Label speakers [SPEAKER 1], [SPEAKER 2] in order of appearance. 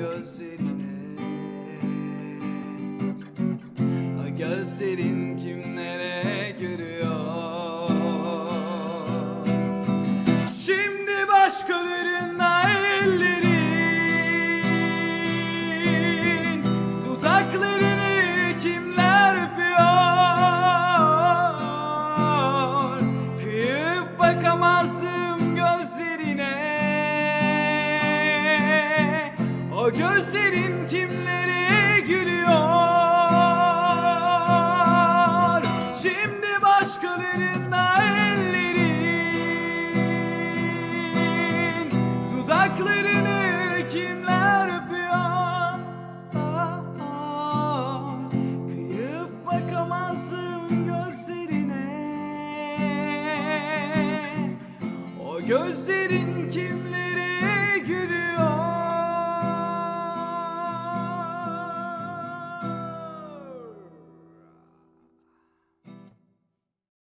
[SPEAKER 1] gözlerine. A gözlerin kimlere görüyor Şimdi başkaları gözlerin kimlere gülüyor? Şimdi başkalarında ellerin Dudaklarını kimler öpüyor? Ah, ah, Kıyıp bakamazsın gözlerine. O gözlerin kimleri